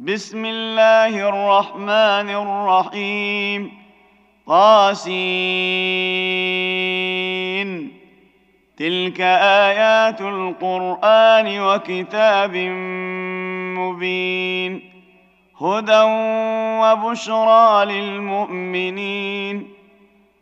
بسم الله الرحمن الرحيم. طاسين. تلك آيات القرآن وكتاب مبين. هدى وبشرى للمؤمنين.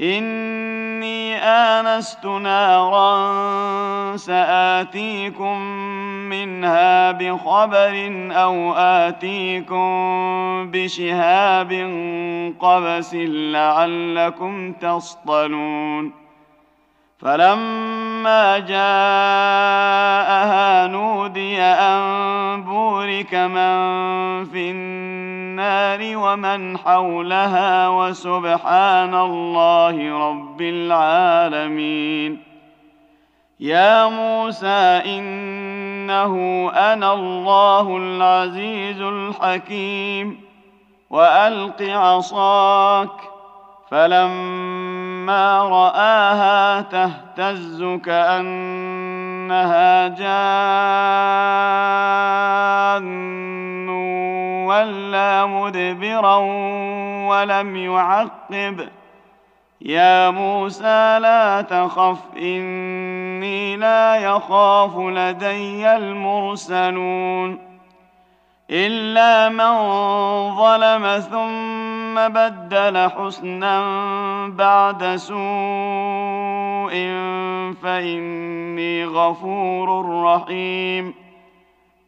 إني آنست نارا سآتيكم منها بخبر أو آتيكم بشهاب قبس لعلكم تصطلون. فلما جاءها نودي أن بورك من في النار ومن حولها وسبحان الله رب العالمين. يا موسى إنه أنا الله العزيز الحكيم. وألق عصاك فلما رآها تهتز كأنها جان. ولا مدبرا ولم يعقب. يا موسى لا تخف إني لا يخاف لدي المرسلون. إلا من ظلم ثم بدل حسنا بعد سوء فإني غفور رحيم.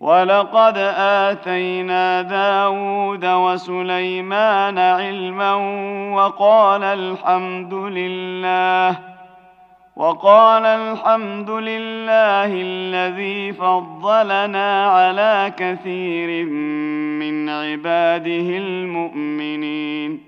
ولقد آتينا داود وسليمان علما وقال الحمد لله وقال الحمد لله الذي فضلنا على كثير من عباده المؤمنين.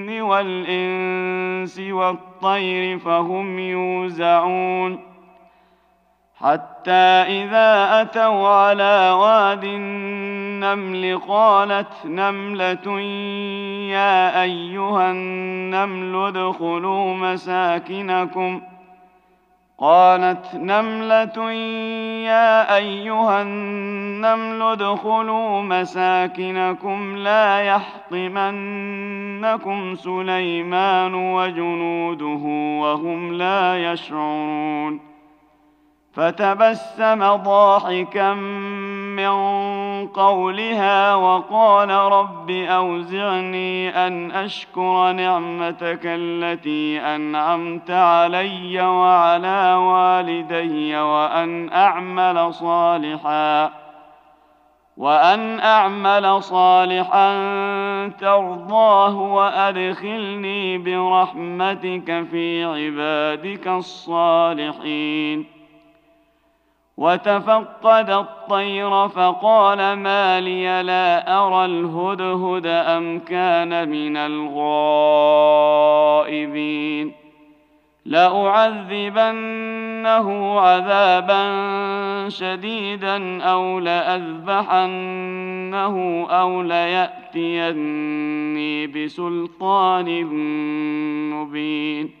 والإنس والطير فهم يوزعون حتى إذا أتوا على واد النمل قالت نملة يا أيها النمل ادخلوا مساكنكم قالت نملة يا أيها النمل ادخلوا مساكنكم لا يحطمنكم سليمان وجنوده وهم لا يشعرون. فتبسم ضاحكا من قولها وقال رب أوزعني أن أشكر نعمتك التي أنعمت علي وعلى والدي وأن أعمل صالحا وأن أعمل صالحا ترضاه وأدخلني برحمتك في عبادك الصالحين وتفقد الطير فقال ما لي لا أرى الهدهد أم كان من الغائبين. لأعذبنه عذابا شديدا أو لأذبحنه أو ليأتيني بسلطان مبين.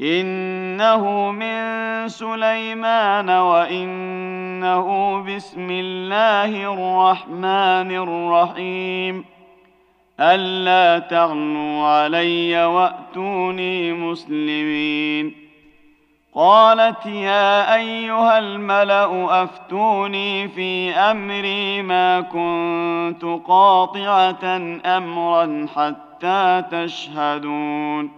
إنه من سليمان وإنه بسم الله الرحمن الرحيم. ألا تغنوا علي وأتوني مسلمين. قالت يا أيها الملأ أفتوني في أمري ما كنت قاطعة أمرا حتى تشهدون.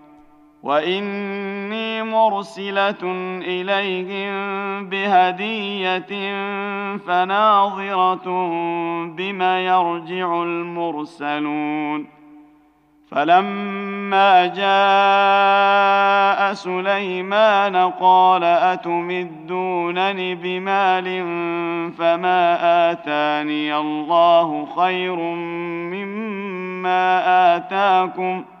واني مرسله اليهم بهديه فناظره بما يرجع المرسلون فلما جاء سليمان قال اتمدونني بمال فما اتاني الله خير مما اتاكم ۖ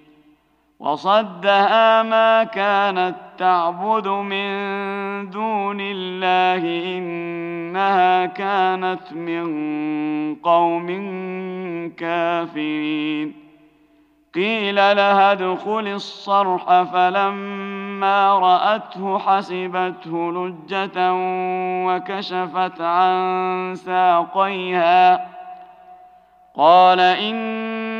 وصدها ما كانت تعبد من دون الله إنها كانت من قوم كافرين. قيل لها ادخل الصرح فلما رأته حسبته لجة وكشفت عن ساقيها. قال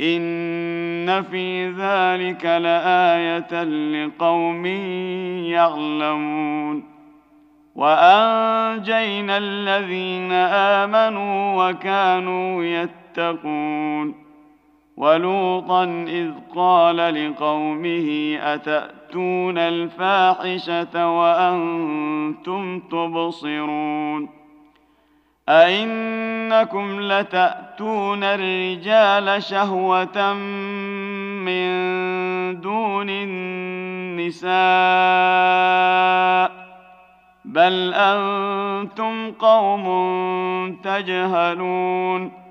ان في ذلك لايه لقوم يعلمون وانجينا الذين امنوا وكانوا يتقون ولوطا اذ قال لقومه اتاتون الفاحشه وأنتم تبصرون أئنكم لتأتون الرجال شهوة من دون النساء بل أنتم قوم تجهلون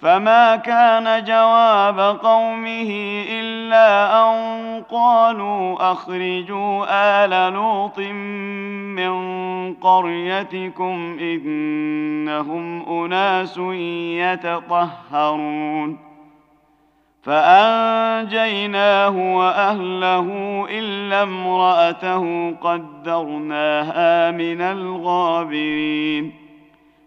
فما كان جواب قومه الا ان قالوا اخرجوا ال لوط من قريتكم انهم اناس يتطهرون فانجيناه واهله الا امراته قدرناها من الغابرين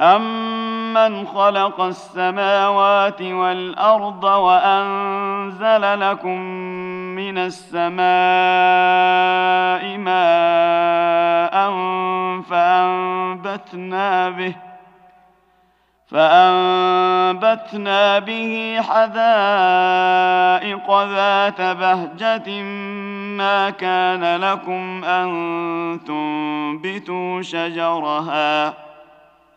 أمن خلق السماوات والأرض وأنزل لكم من السماء ماء فأنبتنا به فأنبتنا به حدائق ذات بهجة ما كان لكم أن تنبتوا شجرها ۖ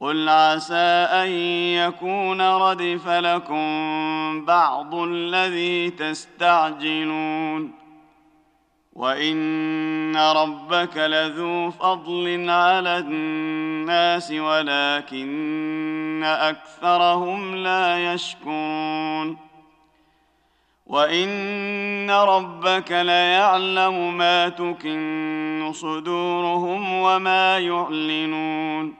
قل عسى أن يكون ردف لكم بعض الذي تستعجلون وإن ربك لذو فضل على الناس ولكن أكثرهم لا يشكرون وإن ربك ليعلم ما تكن صدورهم وما يعلنون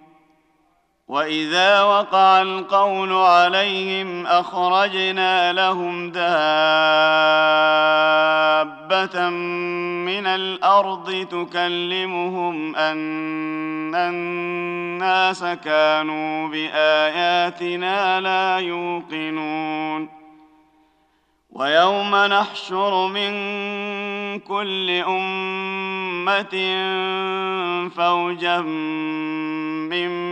واذا وقع القول عليهم اخرجنا لهم دابه من الأرض تكلمهم ان الناس كانوا باياتنا لا يوقنون ويوم نحشر من كل امه فوجا ممن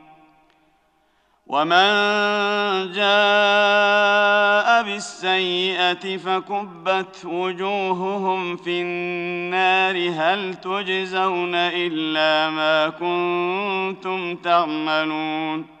ومن جاء بالسيئه فكبت وجوههم في النار هل تجزون الا ما كنتم تعملون